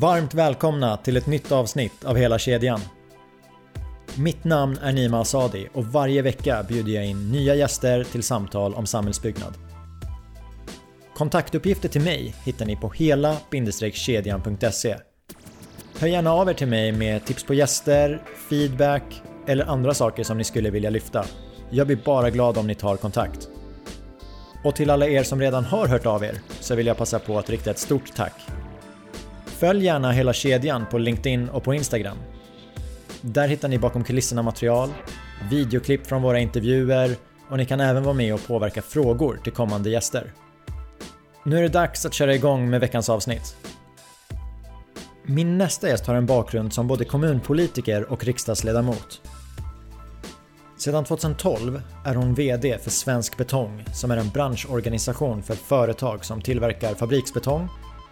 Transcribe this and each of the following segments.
Varmt välkomna till ett nytt avsnitt av Hela kedjan. Mitt namn är Nima Asadi och varje vecka bjuder jag in nya gäster till samtal om samhällsbyggnad. Kontaktuppgifter till mig hittar ni på hela-kedjan.se. Hör gärna av er till mig med tips på gäster, feedback eller andra saker som ni skulle vilja lyfta. Jag blir bara glad om ni tar kontakt. Och till alla er som redan har hört av er så vill jag passa på att rikta ett stort tack. Följ gärna hela kedjan på LinkedIn och på Instagram. Där hittar ni bakom kulisserna material, videoklipp från våra intervjuer och ni kan även vara med och påverka frågor till kommande gäster. Nu är det dags att köra igång med veckans avsnitt. Min nästa gäst har en bakgrund som både kommunpolitiker och riksdagsledamot. Sedan 2012 är hon VD för Svensk Betong som är en branschorganisation för företag som tillverkar fabriksbetong,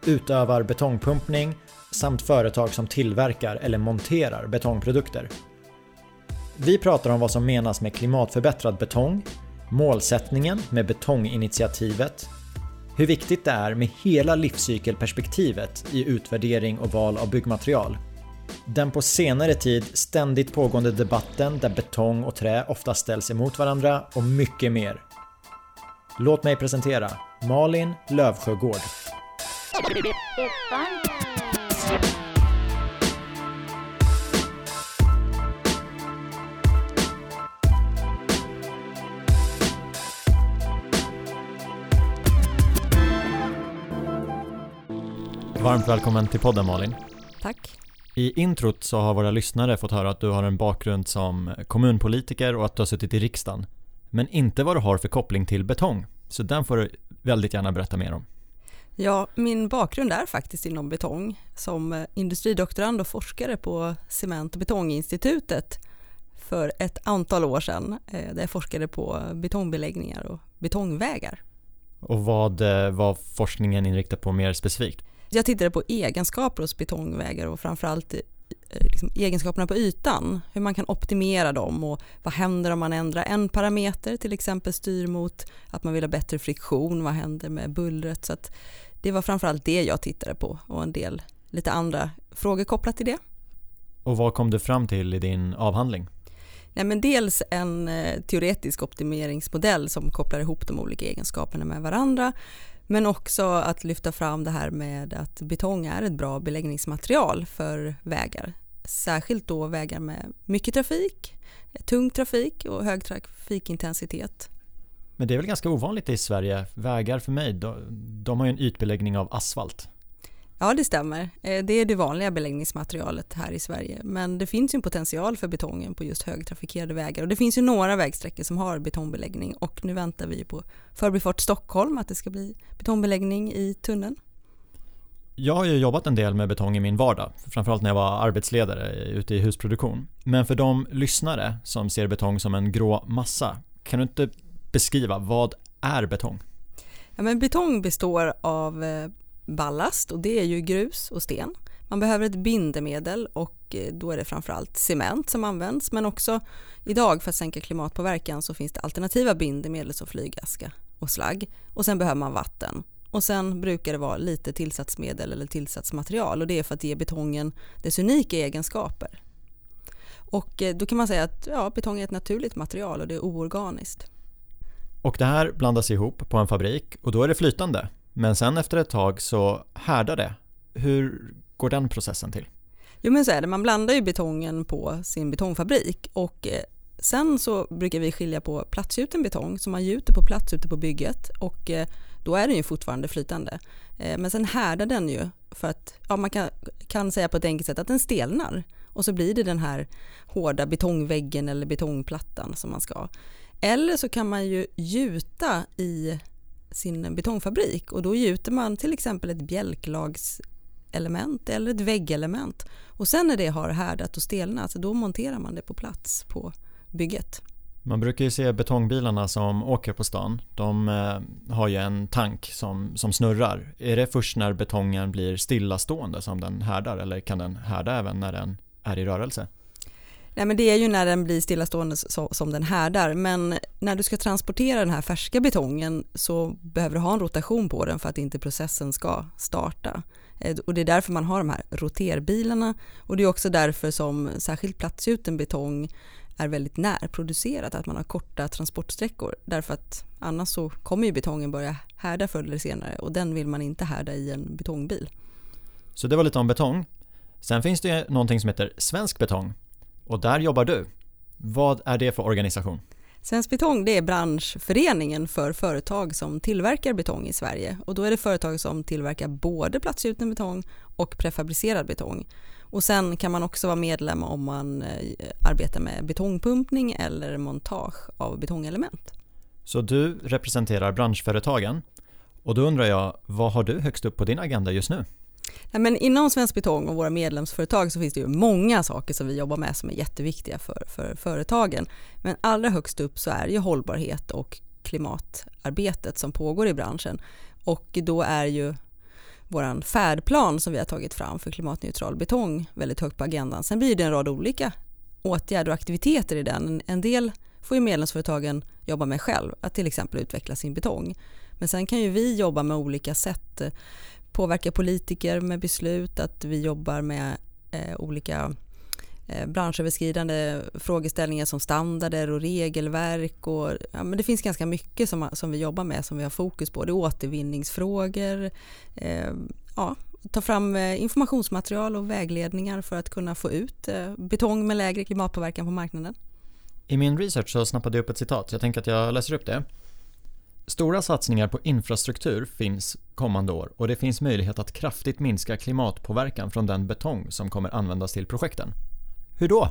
utövar betongpumpning samt företag som tillverkar eller monterar betongprodukter. Vi pratar om vad som menas med klimatförbättrad betong, målsättningen med betonginitiativet, hur viktigt det är med hela livscykelperspektivet i utvärdering och val av byggmaterial. Den på senare tid ständigt pågående debatten där betong och trä ofta ställs emot varandra och mycket mer. Låt mig presentera Malin Lövsjögård. Varmt välkommen till podden Malin. Tack. I introt så har våra lyssnare fått höra att du har en bakgrund som kommunpolitiker och att du har suttit i riksdagen. Men inte vad du har för koppling till betong. Så den får du väldigt gärna berätta mer om. Ja, min bakgrund är faktiskt inom betong. Som industridoktorand och forskare på Cement och betonginstitutet för ett antal år sedan. Eh, där jag forskade på betongbeläggningar och betongvägar. Och vad eh, var forskningen inriktad på mer specifikt? Jag tittade på egenskaper hos betongvägar och framförallt eh, liksom egenskaperna på ytan, hur man kan optimera dem och vad händer om man ändrar en parameter, till exempel styr mot att man vill ha bättre friktion, vad händer med bullret? Så att det var framförallt det jag tittade på och en del lite andra frågor kopplat till det. Och vad kom du fram till i din avhandling? Nej, men dels en eh, teoretisk optimeringsmodell som kopplar ihop de olika egenskaperna med varandra men också att lyfta fram det här med att betong är ett bra beläggningsmaterial för vägar. Särskilt då vägar med mycket trafik, tung trafik och hög trafikintensitet. Men det är väl ganska ovanligt i Sverige? Vägar för mig, de, de har ju en ytbeläggning av asfalt. Ja, det stämmer. Eh, det är det vanliga beläggningsmaterialet här i Sverige. Men det finns ju en potential för betongen på just högtrafikerade vägar. Och det finns ju några vägsträckor som har betongbeläggning och nu väntar vi på Förbifart Stockholm att det ska bli betongbeläggning i tunneln. Jag har ju jobbat en del med betong i min vardag, framförallt när jag var arbetsledare ute i husproduktion. Men för de lyssnare som ser betong som en grå massa, kan du inte beskriva vad är betong? Ja, men betong består av eh, ballast och det är ju grus och sten. Man behöver ett bindemedel och eh, då är det framförallt cement som används men också idag för att sänka klimatpåverkan så finns det alternativa bindemedel som flygaska och slagg och sen behöver man vatten och sen brukar det vara lite tillsatsmedel eller tillsatsmaterial och det är för att ge betongen dess unika egenskaper. Och eh, då kan man säga att ja, betong är ett naturligt material och det är oorganiskt. Och det här blandas ihop på en fabrik och då är det flytande men sen efter ett tag så härdar det. Hur går den processen till? Jo men så är det, man blandar ju betongen på sin betongfabrik och eh, sen så brukar vi skilja på platsgjuten betong som man gjuter på plats ute på bygget och eh, då är den ju fortfarande flytande. Eh, men sen härdar den ju för att, ja man kan, kan säga på ett enkelt sätt att den stelnar och så blir det den här hårda betongväggen eller betongplattan som man ska. Eller så kan man ju gjuta i sin betongfabrik och då gjuter man till exempel ett bjälklagselement eller ett väggelement och sen när det har härdat och stelnat då monterar man det på plats på bygget. Man brukar ju se betongbilarna som åker på stan. De eh, har ju en tank som, som snurrar. Är det först när betongen blir stillastående som den härdar eller kan den härda även när den är i rörelse? Nej, men det är ju när den blir stillastående som den härdar, men när du ska transportera den här färska betongen så behöver du ha en rotation på den för att inte processen ska starta. Eh, och det är därför man har de här roterbilarna och det är också därför som särskilt platsgjuten betong är väldigt närproducerat, att man har korta transportsträckor. Därför att annars så kommer ju betongen börja härda förr eller senare och den vill man inte härda i en betongbil. Så det var lite om betong. Sen finns det någonting som heter Svensk Betong och där jobbar du. Vad är det för organisation? Svensk Betong det är branschföreningen för företag som tillverkar betong i Sverige och då är det företag som tillverkar både platsgjuten betong och prefabricerad betong. Och sen kan man också vara medlem om man eh, arbetar med betongpumpning eller montage av betongelement. Så du representerar branschföretagen och då undrar jag, vad har du högst upp på din agenda just nu? Ja, men inom Svensk Betong och våra medlemsföretag så finns det ju många saker som vi jobbar med som är jätteviktiga för, för företagen. Men allra högst upp så är ju hållbarhet och klimatarbetet som pågår i branschen. Och då är ju vår färdplan som vi har tagit fram för klimatneutral betong väldigt högt på agendan. Sen blir det en rad olika åtgärder och aktiviteter i den. En del får ju medlemsföretagen jobba med själv, att till exempel utveckla sin betong. Men sen kan ju vi jobba med olika sätt, eh, påverka politiker med beslut, att vi jobbar med eh, olika eh, branschöverskridande frågeställningar som standarder och regelverk. Och, ja, men det finns ganska mycket som, som vi jobbar med som vi har fokus på. Det är återvinningsfrågor, eh, ja, ta fram eh, informationsmaterial och vägledningar för att kunna få ut eh, betong med lägre klimatpåverkan på marknaden. I min research så snappade jag upp ett citat, jag tänker att jag läser upp det. Stora satsningar på infrastruktur finns kommande år och det finns möjlighet att kraftigt minska klimatpåverkan från den betong som kommer användas till projekten. Hur då?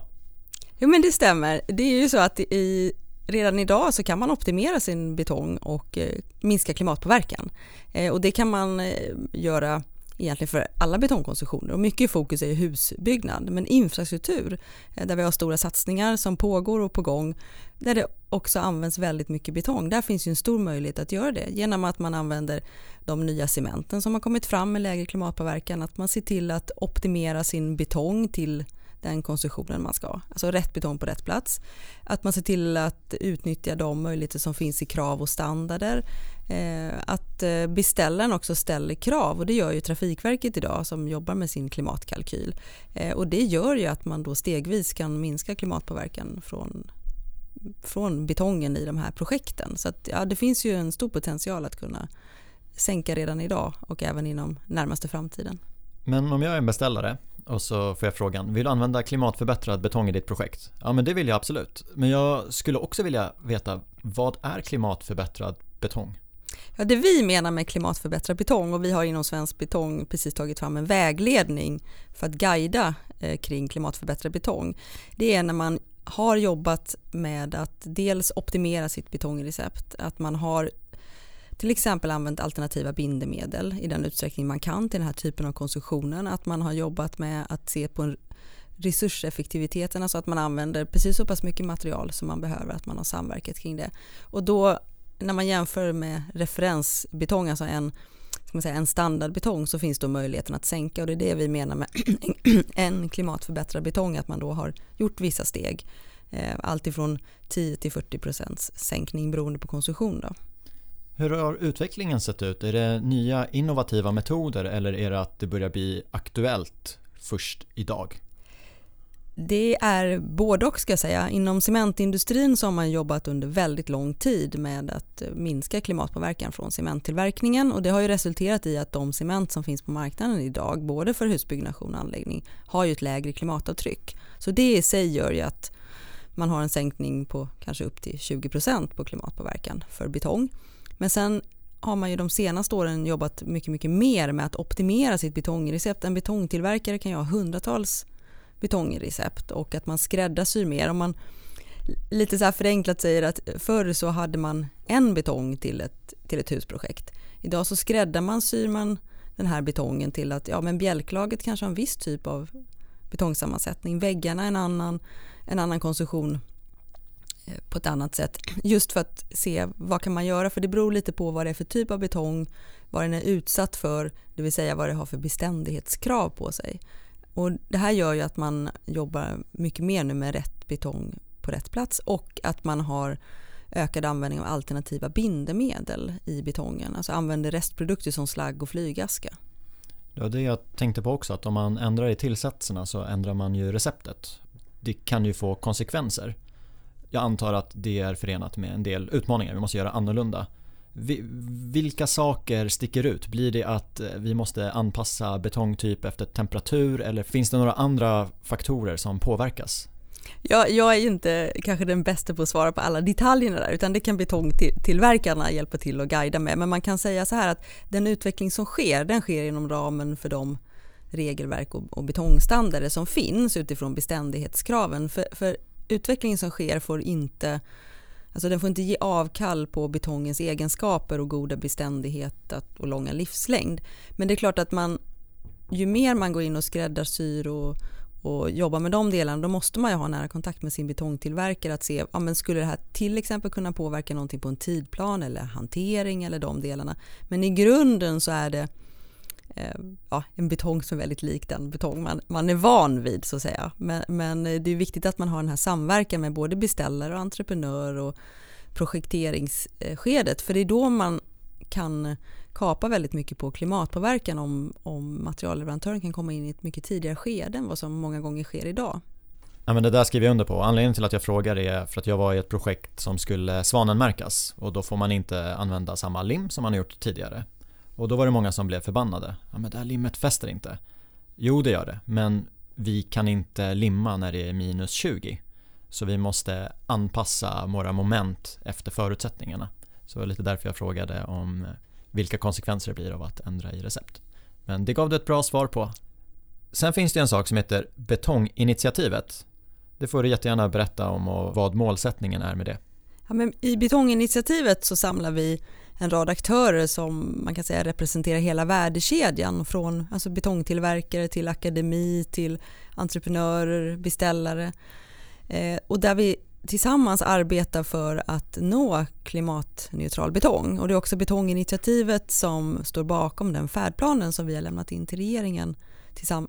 Jo men det stämmer. Det är ju så att i, redan idag så kan man optimera sin betong och eh, minska klimatpåverkan. Eh, och det kan man eh, göra egentligen för alla betongkonstruktioner och mycket fokus är husbyggnad men infrastruktur eh, där vi har stora satsningar som pågår och på gång där det också används väldigt mycket betong. Där finns ju en stor möjlighet att göra det genom att man använder de nya cementen som har kommit fram med lägre klimatpåverkan, att man ser till att optimera sin betong till den konstruktionen man ska. ha. Alltså rätt betong på rätt plats. Att man ser till att utnyttja de möjligheter som finns i krav och standarder. Eh, att att eh, beställaren också ställer krav och det gör ju Trafikverket idag som jobbar med sin klimatkalkyl. Eh, och det gör ju att man då stegvis kan minska klimatpåverkan från från betongen i de här projekten. Så att, ja, det finns ju en stor potential att kunna sänka redan idag och även inom närmaste framtiden. Men om jag är en beställare och så får jag frågan, vill du använda klimatförbättrad betong i ditt projekt? Ja men det vill jag absolut. Men jag skulle också vilja veta, vad är klimatförbättrad betong? Ja, det vi menar med klimatförbättrad betong och vi har inom Svensk Betong precis tagit fram en vägledning för att guida eh, kring klimatförbättrad betong. Det är när man har jobbat med att dels optimera sitt betongrecept, att man har till exempel använt alternativa bindemedel i den utsträckning man kan till den här typen av konstruktionen. Att man har jobbat med att se på resurseffektiviteten, alltså att man använder precis så pass mycket material som man behöver, att man har samverkat kring det. Och då när man jämför med referensbetong, alltså en, ska man säga, en standardbetong så finns då möjligheten att sänka och det är det vi menar med en klimatförbättrad betong, att man då har gjort vissa steg. Alltifrån allt ifrån 10 till 40 procents sänkning beroende på konsumtion. Då. Hur har utvecklingen sett ut? Är det nya innovativa metoder eller är det att det börjar bli aktuellt först idag? Det är både och ska jag säga. Inom cementindustrin så har man jobbat under väldigt lång tid med att minska klimatpåverkan från cementtillverkningen och det har ju resulterat i att de cement som finns på marknaden idag, både för husbyggnation och anläggning, har ju ett lägre klimatavtryck. Så det i sig gör ju att man har en sänkning på kanske upp till 20% på klimatpåverkan för betong. Men sen har man ju de senaste åren jobbat mycket, mycket mer med att optimera sitt betongrecept. En betongtillverkare kan ju ha hundratals betongrecept och att man skräddarsyr mer. Om man lite så här förenklat säger att förr så hade man en betong till ett, till ett husprojekt. Idag så skräddar man, syr man den här betongen till att ja, men bjälklaget kanske har en viss typ av betongsammansättning, väggarna en annan, en annan konstruktion eh, på ett annat sätt. Just för att se vad kan man göra, för det beror lite på vad det är för typ av betong, vad den är utsatt för, det vill säga vad det har för beständighetskrav på sig. Och det här gör ju att man jobbar mycket mer nu med rätt betong på rätt plats och att man har ökad användning av alternativa bindemedel i betongen, alltså använder restprodukter som slagg och flygaska. Det var det jag tänkte på också, att om man ändrar i tillsatserna så ändrar man ju receptet. Det kan ju få konsekvenser. Jag antar att det är förenat med en del utmaningar, vi måste göra annorlunda. Vilka saker sticker ut? Blir det att eh, vi måste anpassa betongtyp efter temperatur eller finns det några andra faktorer som påverkas? Jag, jag är inte kanske den bästa på att svara på alla detaljerna där utan det kan betongtillverkarna hjälpa till att guida med. Men man kan säga så här att den utveckling som sker den sker inom ramen för de regelverk och, och betongstandarder som finns utifrån beständighetskraven. För, för utvecklingen som sker får inte Alltså den får inte ge avkall på betongens egenskaper och goda beständighet och långa livslängd. Men det är klart att man, ju mer man går in och skräddarsyr och, och jobbar med de delarna, då måste man ju ha nära kontakt med sin betongtillverkare att se, ja, men skulle det här till exempel kunna påverka någonting på en tidplan eller hantering eller de delarna. Men i grunden så är det Eh, ja, en betong som är väldigt lik den betong man, man är van vid så att säga. Men, men eh, det är viktigt att man har den här samverkan med både beställare och entreprenör och projekteringsskedet för det är då man kan kapa väldigt mycket på klimatpåverkan om, om materialleverantören kan komma in i ett mycket tidigare skede än vad som många gånger sker idag. Ja, men det där skriver jag under på. Anledningen till att jag frågar är för att jag var i ett projekt som skulle svanenmärkas och då får man inte använda samma lim som man har gjort tidigare. Och då var det många som blev förbannade. Ja, men det här limmet fäster inte. Jo, det gör det, men vi kan inte limma när det är minus 20. Så vi måste anpassa våra moment efter förutsättningarna. Så det var lite därför jag frågade om eh, vilka konsekvenser det blir av att ändra i recept. Men det gav du ett bra svar på. Sen finns det en sak som heter Betonginitiativet. Det får du jättegärna berätta om och vad målsättningen är med det. Ja, men I Betonginitiativet så samlar vi en rad aktörer som man kan säga representerar hela värdekedjan från alltså betongtillverkare till akademi till entreprenörer, beställare. Eh, och där vi tillsammans arbetar för att nå klimatneutral betong. Och det är också Betonginitiativet som står bakom den färdplanen som vi har lämnat in till regeringen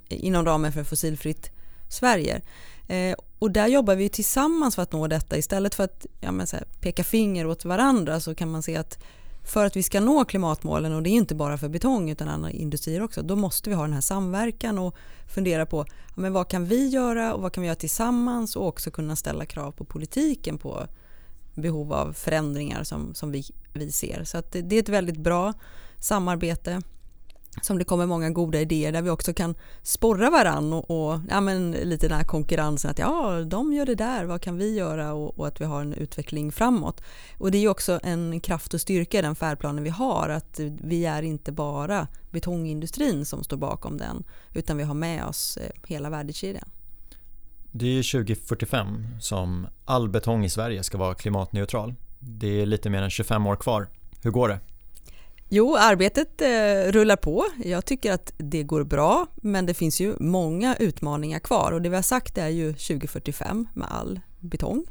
inom ramen för Fossilfritt Sverige. Eh, och där jobbar vi tillsammans för att nå detta. Istället för att ja, här, peka finger åt varandra så kan man se att för att vi ska nå klimatmålen och det är inte bara för betong utan andra industrier också, då måste vi ha den här samverkan och fundera på ja, men vad kan vi göra och vad kan vi göra tillsammans och också kunna ställa krav på politiken på behov av förändringar som, som vi, vi ser. Så det, det är ett väldigt bra samarbete som det kommer många goda idéer där vi också kan sporra varann och, och ja, men lite den här konkurrensen att ja, de gör det där, vad kan vi göra och, och, att vi har en utveckling framåt. Och det är ju också en kraft och styrka i den färdplanen vi har att vi är inte bara betongindustrin som står bakom den utan vi har med oss eh, hela värdekedjan. Det är 2045 som all betong i Sverige ska vara klimatneutral. Det är lite mer än 25 år kvar. Hur går det? Jo, arbetet eh, rullar på. Jag tycker att det går bra, men det finns ju många utmaningar kvar och det vi har sagt är ju 2045 med all betong.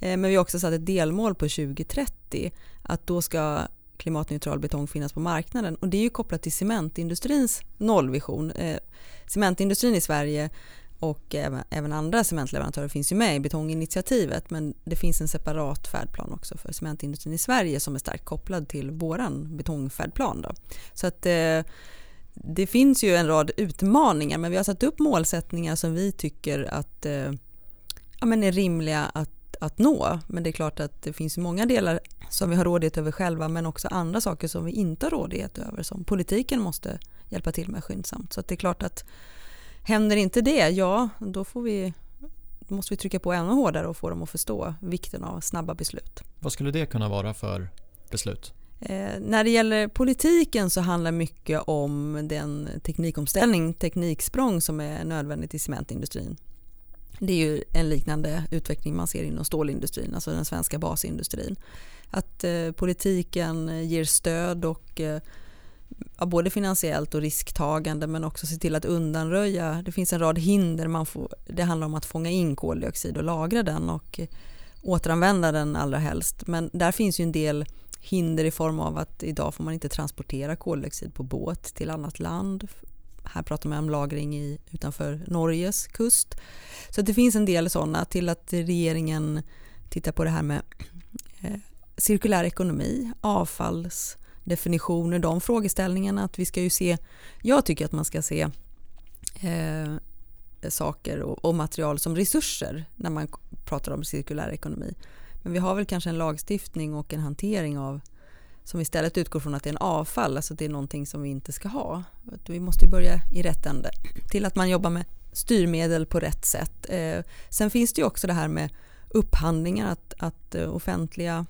Eh, men vi har också satt ett delmål på 2030 att då ska klimatneutral betong finnas på marknaden och det är ju kopplat till cementindustrins nollvision. Eh, cementindustrin i Sverige och även, även andra cementleverantörer finns ju med i betonginitiativet men det finns en separat färdplan också för cementindustrin i Sverige som är starkt kopplad till våran betongfärdplan. Då. Så att eh, det finns ju en rad utmaningar men vi har satt upp målsättningar som vi tycker att eh, ja, men är rimliga att, att nå. Men det är klart att det finns många delar som vi har rådighet över själva men också andra saker som vi inte har rådighet över som politiken måste hjälpa till med skyndsamt. Så det är klart att Händer inte det, ja då får vi, då måste vi trycka på ännu hårdare och få dem att förstå vikten av snabba beslut. Vad skulle det kunna vara för beslut? Eh, när det gäller politiken så handlar mycket om den teknikomställning, tekniksprång som är nödvändigt i cementindustrin. Det är ju en liknande utveckling man ser inom stålindustrin, alltså den svenska basindustrin. Att eh, politiken ger stöd och eh, ja, både finansiellt och risktagande men också se till att undanröja. Det finns en rad hinder. Man får, det handlar om att fånga in koldioxid och lagra den och återanvända den allra helst. Men där finns ju en del hinder i form av att idag får man inte transportera koldioxid på båt till annat land. Här pratar man om lagring i, utanför Norges kust. Så det finns en del sådana till att regeringen tittar på det här med eh, cirkulär ekonomi, avfalls definitioner, de frågeställningarna. Att vi ska ju se, jag tycker att man ska se eh, saker och, och, material som resurser när man pratar om cirkulär ekonomi. Men vi har väl kanske en lagstiftning och en hantering av som istället utgår från att det är en avfall, alltså det är någonting som vi inte ska ha. Vi måste börja i rätt ände till att man jobbar med styrmedel på rätt sätt. Eh, sen finns det ju också det här med upphandlingar, att, att eh, offentliga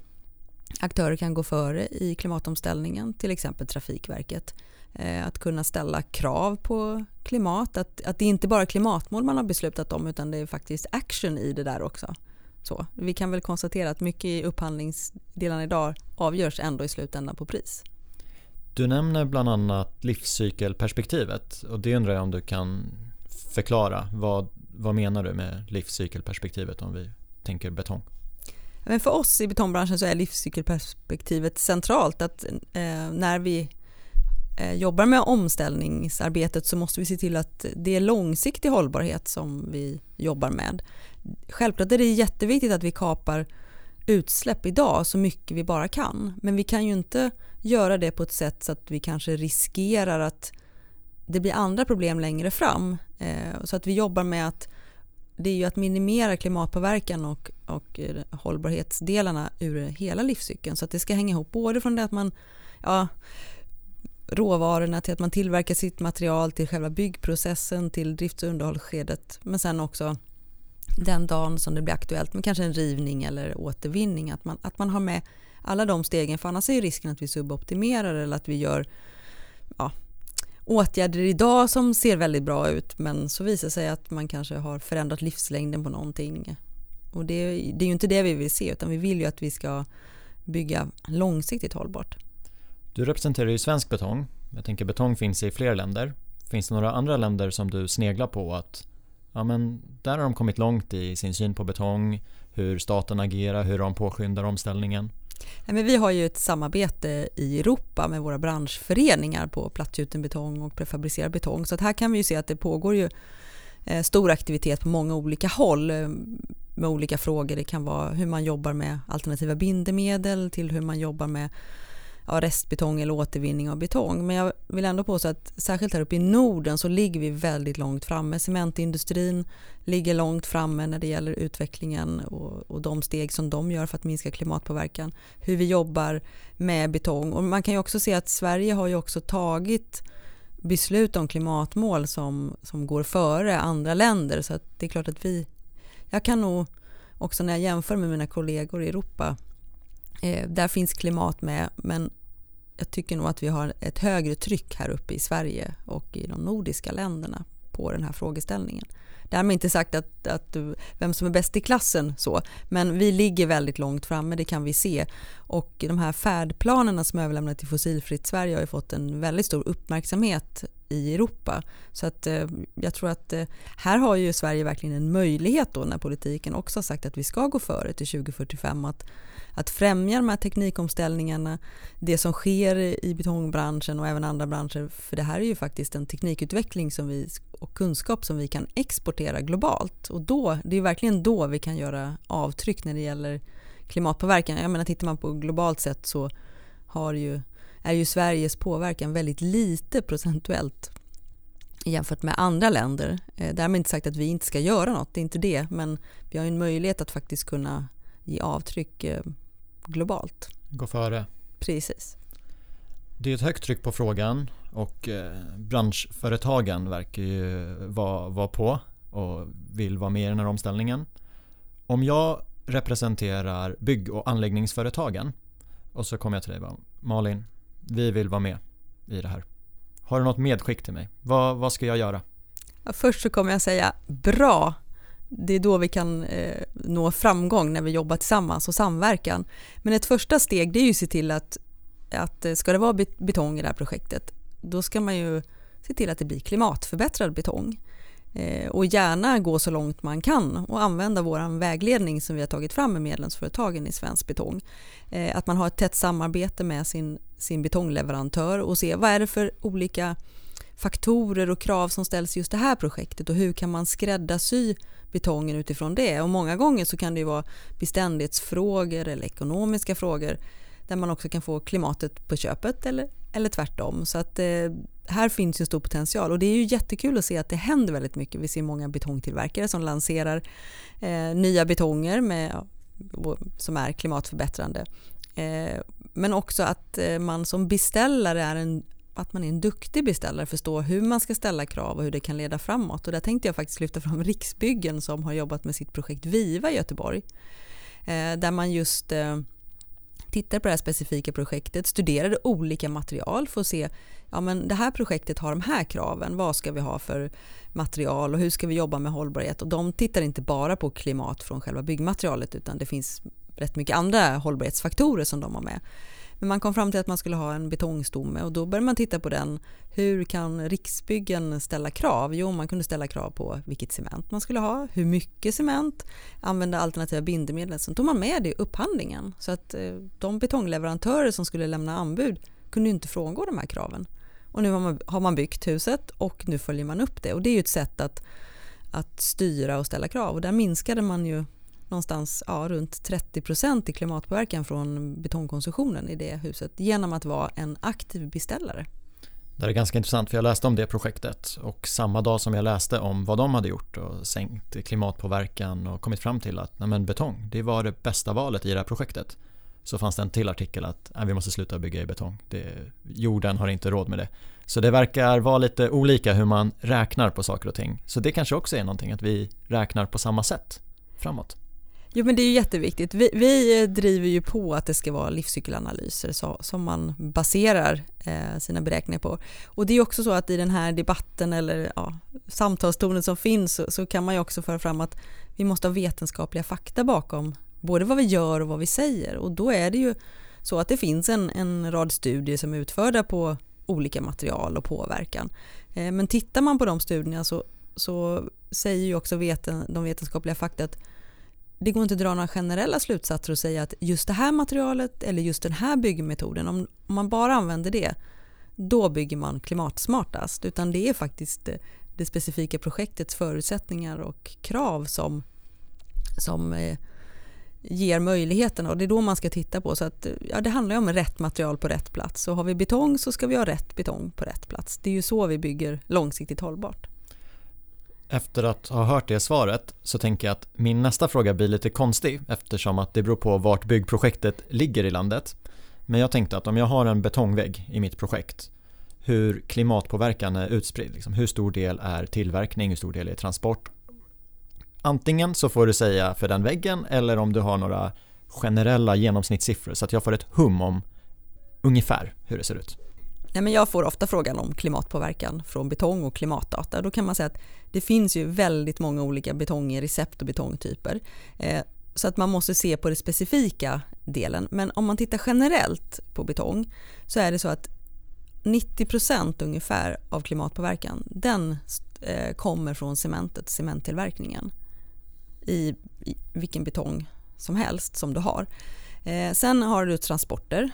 aktörer kan gå före i klimatomställningen, till exempel Trafikverket. Eh, att kunna ställa krav på klimat, att, att det inte bara är klimatmål man har beslutat om utan det är faktiskt action i det där också. Så, vi kan väl konstatera att mycket i upphandlingsdelarna idag avgörs ändå i slutändan på pris. Du nämner bland annat livscykelperspektivet och det undrar jag om du kan förklara. Vad, vad menar du med livscykelperspektivet om vi tänker betong? Men för oss i betongbranschen så är livscykelperspektivet centralt. Att eh, när vi eh, jobbar med omställningsarbetet så måste vi se till att det är långsiktig hållbarhet som vi jobbar med. Självklart är det jätteviktigt att vi kapar utsläpp idag så mycket vi bara kan. Men vi kan ju inte göra det på ett sätt så att vi kanske riskerar att det blir andra problem längre fram. Eh, så att vi jobbar med att det är ju att minimera klimatpåverkan och, och eh, hållbarhetsdelarna ur hela livscykeln. Så att det ska hänga ihop. Både från det att man ja, råvarorna till att man tillverkar sitt material till själva byggprocessen till drifts och underhållsskedet. Men sen också den dagen som det blir aktuellt med kanske en rivning eller återvinning. Att man, att man har med alla de stegen. För annars är risken att vi suboptimerar eller att vi gör ja, åtgärder idag som ser väldigt bra ut. Men så visar sig att man kanske har förändrat livslängden på någonting. Och det, det är ju inte det vi vill se utan vi vill ju att vi ska bygga långsiktigt hållbart. Du representerar ju svensk betong. Jag tänker betong finns i fler länder. Finns det några andra länder som du sneglar på att ja, men där har de kommit långt i sin syn på betong, hur staten agerar, hur de påskyndar omställningen? men vi har ju ett samarbete i Europa med våra branschföreningar på plattgjuten betong och prefabricerad betong. Så att här kan vi ju se att det pågår ju eh, stor aktivitet på många olika håll med olika frågor. Det kan vara hur man jobbar med alternativa bindemedel till hur man jobbar med ja, restbetong eller återvinning av betong. Men jag vill ändå påstå att särskilt här uppe i Norden så ligger vi väldigt långt framme. Cementindustrin ligger långt framme när det gäller utvecklingen och, och de steg som de gör för att minska klimatpåverkan. Hur vi jobbar med betong. Och man kan ju också se att Sverige har ju också tagit beslut om klimatmål som, som går före andra länder. Så det är klart att vi... Jag kan nog också när jag jämför med mina kollegor i Europa Eh, där finns klimat med men jag tycker nog att vi har ett högre tryck här uppe i Sverige och i de nordiska länderna på den här frågeställningen. Därmed inte sagt att, att vem som är bäst i klassen så, men vi ligger väldigt långt framme, det kan vi se. Och de här färdplanerna som är överlämnade till Fossilfritt Sverige har ju fått en väldigt stor uppmärksamhet i Europa. Så att eh, jag tror att eh, här har ju Sverige verkligen en möjlighet då när politiken också har sagt att vi ska gå före till 2045 att att främja de här teknikomställningarna, det som sker i betongbranschen och även andra branscher. För det här är ju faktiskt en teknikutveckling som vi, och kunskap som vi kan exportera globalt. Och då, det är verkligen då vi kan göra avtryck när det gäller klimatpåverkan. Jag menar, tittar man på globalt sett så har ju, är ju Sveriges påverkan väldigt lite procentuellt jämfört med andra länder. Eh, därmed inte sagt att vi inte ska göra något, det är inte det. Men vi har en möjlighet att faktiskt kunna ge avtryck eh, globalt. Gå före. Precis. Det är ett högt tryck på frågan och eh, branschföretagen verkar ju vara, vara på och vill vara med i den här omställningen. Om jag representerar bygg och anläggningsföretagen och så kommer jag till dig Malin, vi vill vara med i det här. Har du något medskick till mig? Vad, vad ska jag göra? Ja, först så kommer jag säga bra det är då vi kan eh, nå framgång när vi jobbar tillsammans och samverkan. Men ett första steg det är ju att se till att, att eh, ska det vara betong i det här projektet då ska man ju se till att det blir klimatförbättrad betong. Eh, och gärna gå så långt man kan och använda vår vägledning som vi har tagit fram med medlemsföretagen i Svensk Betong. Eh, att man har ett tätt samarbete med sin, sin betongleverantör och se vad är det för olika faktorer och krav som ställs i just det här projektet och hur kan man skräddarsy betongen utifrån det. Och många gånger så kan det ju vara beständighetsfrågor eller ekonomiska frågor där man också kan få klimatet på köpet eller, eller tvärtom. Så att eh, här finns ju stor potential och det är ju jättekul att se att det händer väldigt mycket. Vi ser många betongtillverkare som lanserar eh, nya betonger med, som är klimatförbättrande. Eh, men också att eh, man som beställare är en att man är en duktig beställare, förstår hur man ska ställa krav och hur det kan leda framåt. Och där tänkte jag faktiskt lyfta fram Riksbyggen som har jobbat med sitt projekt Viva i Göteborg. Eh, där man just eh, tittade tittar på det här specifika projektet, studerade olika material för att se ja men det här projektet har de här kraven, vad ska vi ha för material och hur ska vi jobba med hållbarhet? Och de tittar inte bara på klimat från själva byggmaterialet utan det finns rätt mycket andra hållbarhetsfaktorer som de har med. Men man kom fram till att man skulle ha en betongstomme och då började man titta på den. Hur kan Riksbyggen ställa krav? Jo, man kunde ställa krav på vilket cement man skulle ha, hur mycket cement, använda alternativa bindemedel. Sen tog man med det i upphandlingen så att eh, de betongleverantörer som skulle lämna anbud kunde inte frångå de här kraven. Och nu har man, har man byggt huset och nu följer man upp det och det är ju ett sätt att, att styra och ställa krav och där minskade man ju någonstans ja, runt 30 procent i klimatpåverkan från betongkonsumtionen i det huset genom att vara en aktiv beställare. Det är ganska intressant för jag läste om det projektet och samma dag som jag läste om vad de hade gjort och sänkt klimatpåverkan och kommit fram till att nej betong, det var det bästa valet i det här projektet. Så fanns det en till artikel att nej, vi måste sluta bygga i betong. Det, jorden har inte råd med det. Så det verkar vara lite olika hur man räknar på saker och ting. Så det kanske också är någonting att vi räknar på samma sätt framåt. Jo men det är jätteviktigt. Vi, vi driver ju på att det ska vara livscykelanalyser så, som man baserar eh, sina beräkningar på. Och det är också så att i den här debatten eller ja, samtalstonen som finns så, så, kan man ju också föra fram att vi måste ha vetenskapliga fakta bakom både vad vi gör och vad vi säger. Och då är det ju så att det finns en, en rad studier som är utförda på olika material och påverkan. Eh, men tittar man på de studierna så, så säger ju också veten, de vetenskapliga fakta att det går inte att dra några generella slutsatser och säga att just det här materialet eller just den här byggmetoden, om, om man bara använder det, då bygger man klimatsmartast. Utan det är faktiskt det, det specifika projektets förutsättningar och krav som, som eh, ger möjligheterna och det är då man ska titta på. Så att, ja, det handlar ju om rätt material på rätt plats. Så har vi betong så ska vi ha rätt betong på rätt plats. Det är ju så vi bygger långsiktigt hållbart. Efter att ha hört det svaret så tänker jag att min nästa fråga blir lite konstig eftersom att det beror på vart byggprojektet ligger i landet. Men jag tänkte att om jag har en betongvägg i mitt projekt hur klimatpåverkan är utspridd. Liksom hur stor del är tillverkning, hur stor del är transport. Antingen så får du säga för den väggen eller om du har några generella genomsnittssiffror så att jag får ett hum om ungefär hur det ser ut. Nej, men jag får ofta frågan om klimatpåverkan från betong och klimatdata. Då kan man säga att det finns ju väldigt många olika betongrecept och betongtyper. Eh, så att man måste se på den specifika delen. Men om man tittar generellt på betong så är det så att 90% ungefär av klimatpåverkan den eh, kommer från cementet, cementtillverkningen i, i vilken betong som helst som du har. Eh, sen har du transporter.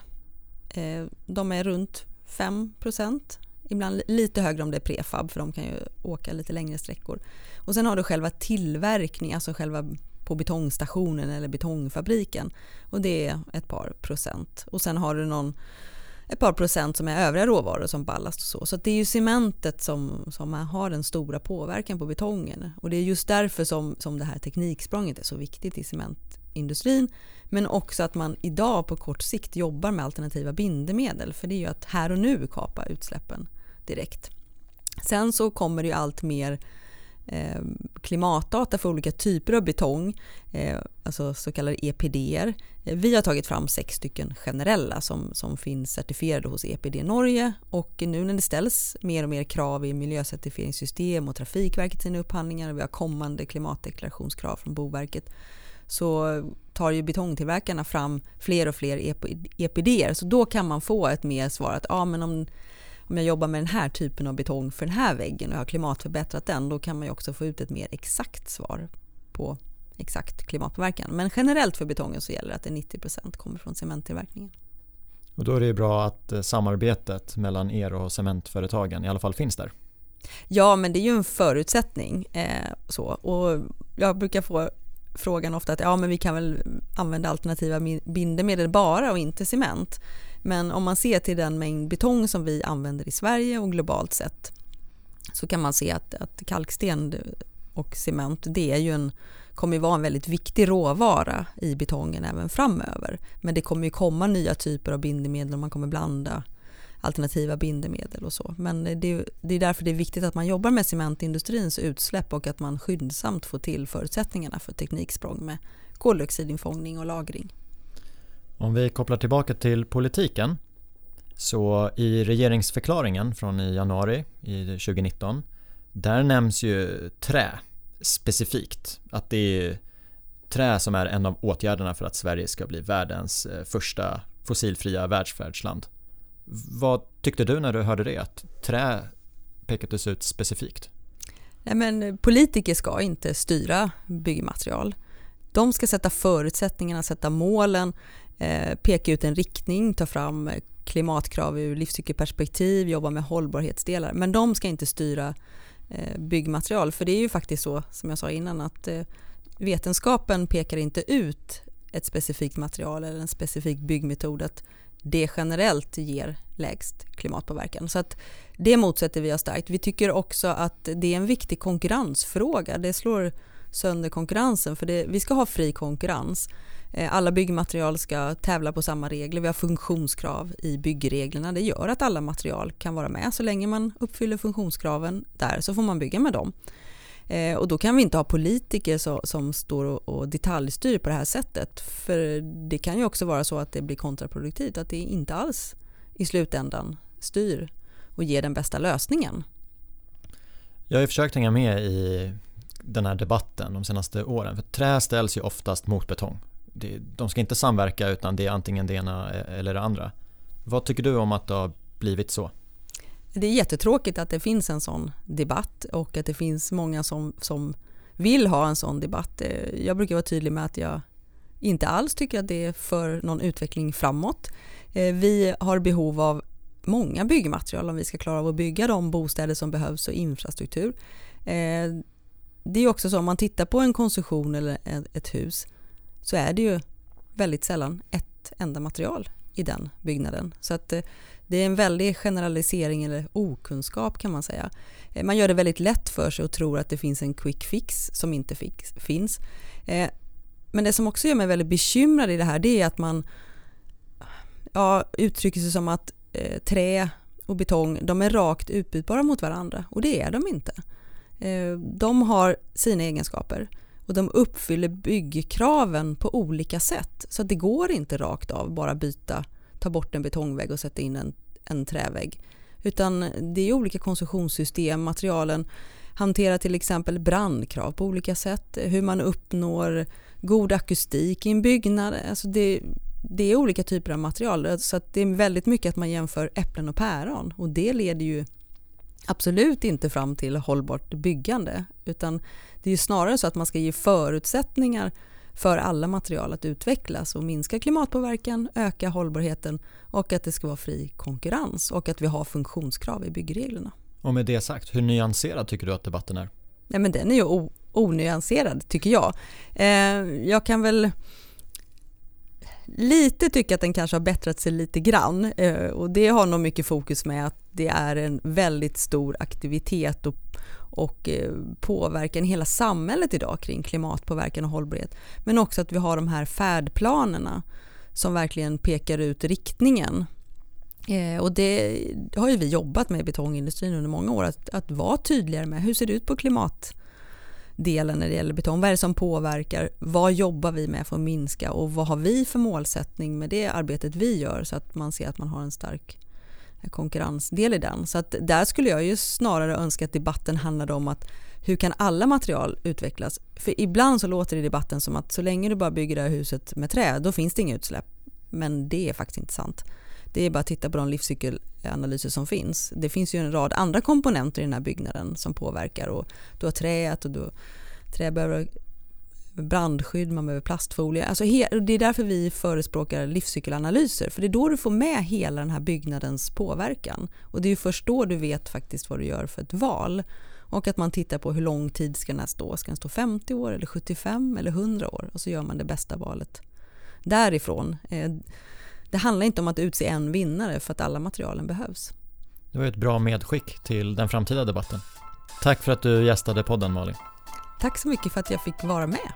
Eh, de är runt 5% Ibland lite högre om det är prefab för de kan ju åka lite längre sträckor. Och sen har du själva tillverkning, alltså själva på betongstationen eller betongfabriken. Och det är ett par procent. Och sen har du någon, ett par procent som är övriga råvaror som ballast och så. Så det är ju cementet som, som har den stora påverkan på betongen. Och det är just därför som, som det här tekniksprånget är så viktigt i cement industrin, Men också att man idag på kort sikt jobbar med alternativa bindemedel. För det är ju att här och nu kapa utsläppen direkt. Sen så kommer det ju allt mer eh, klimatdata för olika typer av betong, eh, alltså så kallade EPDer. Vi har tagit fram sex stycken generella som, som finns certifierade hos EPD Norge och nu när det ställs mer och mer krav i miljöcertifieringssystem och Trafikverket sina upphandlingar och vi har kommande klimatdeklarationskrav från Boverket så tar ju betongtillverkarna fram fler och fler EPD. Så då kan man få ett mer svar att ja, men om, om jag jobbar med den här typen av betong för den här väggen och jag har klimatförbättrat den, då kan man ju också få ut ett mer exakt svar på exakt klimatpåverkan. Men generellt för betongen så gäller det att det 90% kommer från cementtillverkningen. Och då är det bra att eh, samarbetet mellan er och cementföretagen i alla fall finns där. Ja, men det är ju en förutsättning. Eh, så. Och jag brukar få frågan ofta att ja, men vi kan väl använda alternativa bindemedel bara och inte cement. Men om man ser till den mängd betong som vi använder i Sverige och globalt sett så kan man se att, att kalksten och cement det är ju en, kommer ju vara en väldigt viktig råvara i betongen även framöver. Men det kommer ju komma nya typer av bindemedel och man kommer blanda alternativa bindemedel och så. Men det, det är därför det är viktigt att man jobbar med cementindustrins utsläpp och att man skyndsamt får till förutsättningarna för tekniksprång med koldioxidinfångning och lagring. Om vi kopplar tillbaka till politiken så i regeringsförklaringen från i januari i 2019 där nämns ju trä specifikt. Att det är trä som är en av åtgärderna för att Sverige ska bli världens eh, första fossilfria världsfärdsland. Vad tyckte du när du hörde det? Att trä pekades ut specifikt? Nej, men politiker ska inte styra byggmaterial. De ska sätta förutsättningarna, sätta målen, eh, peka ut en riktning, ta fram klimatkrav ur livscykelperspektiv, jobba med hållbarhetsdelar. Men de ska inte styra eh, byggmaterial. För det är ju faktiskt så, som jag sa innan, att eh, vetenskapen pekar inte ut ett specifikt material eller en specifik byggmetod. Att det generellt ger lägst klimatpåverkan. Så att det motsätter vi oss starkt. Vi tycker också att det är en viktig konkurrensfråga. Det slår sönder konkurrensen för det, vi ska ha fri konkurrens. Eh, alla byggmaterial ska tävla på samma regler. Vi har funktionskrav i byggreglerna. Det gör att alla material kan vara med. Så länge man uppfyller funktionskraven där så får man bygga med dem. Eh, och då kan vi inte ha politiker så, som står och, och detaljstyr på det här sättet. För det kan ju också vara så att det blir kontraproduktivt, att det inte alls i slutändan styr och ger den bästa lösningen. Jag har ju försökt hänga med i den här debatten de senaste åren. För trä ställs ju oftast mot betong. de ska inte samverka utan det är antingen det ena e- eller det andra. Vad tycker du om att det har blivit så? Det är jättetråkigt att det finns en sån debatt och att det finns många som, som vill ha en sån debatt. Eh, jag brukar vara tydlig med att jag inte alls tycker att det är för någon utveckling framåt. Eh, vi har behov av många byggmaterial om vi ska klara av att bygga de bostäder som behövs och infrastruktur. Eh, det är också så om man tittar på en konstruktion eller ett hus så är det ju väldigt sällan ett enda material i den byggnaden. Så att det är en väldig generalisering eller okunskap kan man säga. Eh, man gör det väldigt lätt för sig och tror att det finns en quick fix som inte fix, finns. Eh, men det som också gör mig väldigt bekymrad i det här det är att man ja, uttrycker sig som att eh, trä och betong de är rakt utbytbara mot varandra och det är de inte. Eh, de har sina egenskaper och de uppfyller byggkraven på olika sätt så det går inte rakt av bara byta ta bort en betongvägg och sätta in en, en trävägg. Utan det är olika konstruktionssystem, materialen hanterar till exempel brandkrav på olika sätt, hur man uppnår god akustik i en byggnad. Alltså det, det är olika typer av material så det är väldigt mycket att man jämför äpplen och päron och det leder ju absolut inte fram till hållbart byggande utan det är snarare så att man ska ge förutsättningar för alla material att utvecklas och minska klimatpåverkan, öka hållbarheten och att det ska vara fri konkurrens och att vi har funktionskrav i byggreglerna. Och med det sagt, hur nyanserad tycker du att debatten är? Nej, men den är ju onyanserad tycker jag. Eh, jag kan väl lite tycka att den kanske har bättrat sig lite grann eh, och det har nog mycket fokus med att det är en väldigt stor aktivitet och och eh, påverkan i hela samhället idag kring klimatpåverkan och hållbarhet. Men också att vi har de här färdplanerna som verkligen pekar ut riktningen. Eh, och det har ju vi jobbat med i betongindustrin under många år, att, att vara tydligare med hur ser det ut på klimatdelen när det gäller betong? Vad är det som påverkar? Vad jobbar vi med för att minska och vad har vi för målsättning med det arbetet vi gör så att man ser att man har en stark konkurrensdel i den. Så att där skulle jag ju snarare önska att debatten handlade om att hur kan alla material utvecklas? För ibland så låter det i debatten som att så länge du bara bygger det här huset med trä, då finns det inga utsläpp. Men det är faktiskt inte sant. Det är bara att titta på de livscykelanalyser som finns. Det finns ju en rad andra komponenter i den här byggnaden som påverkar och du har träet och du, trä behöver brandskydd, man behöver plastfolie. Alltså det är därför vi förespråkar livscykelanalyser, för det är då du får med hela den här byggnadens påverkan. Och det är först då du vet faktiskt vad du gör för ett val. Och att man tittar på hur lång tid ska den här stå. Ska den stå 50 år eller 75 eller 100 år? Och så gör man det bästa valet därifrån. Eh, det handlar inte om att utse en vinnare för att alla materialen behövs. Det var ett bra medskick till den framtida debatten. Tack för att du gästade podden Malin. Tack så mycket för att jag fick vara med.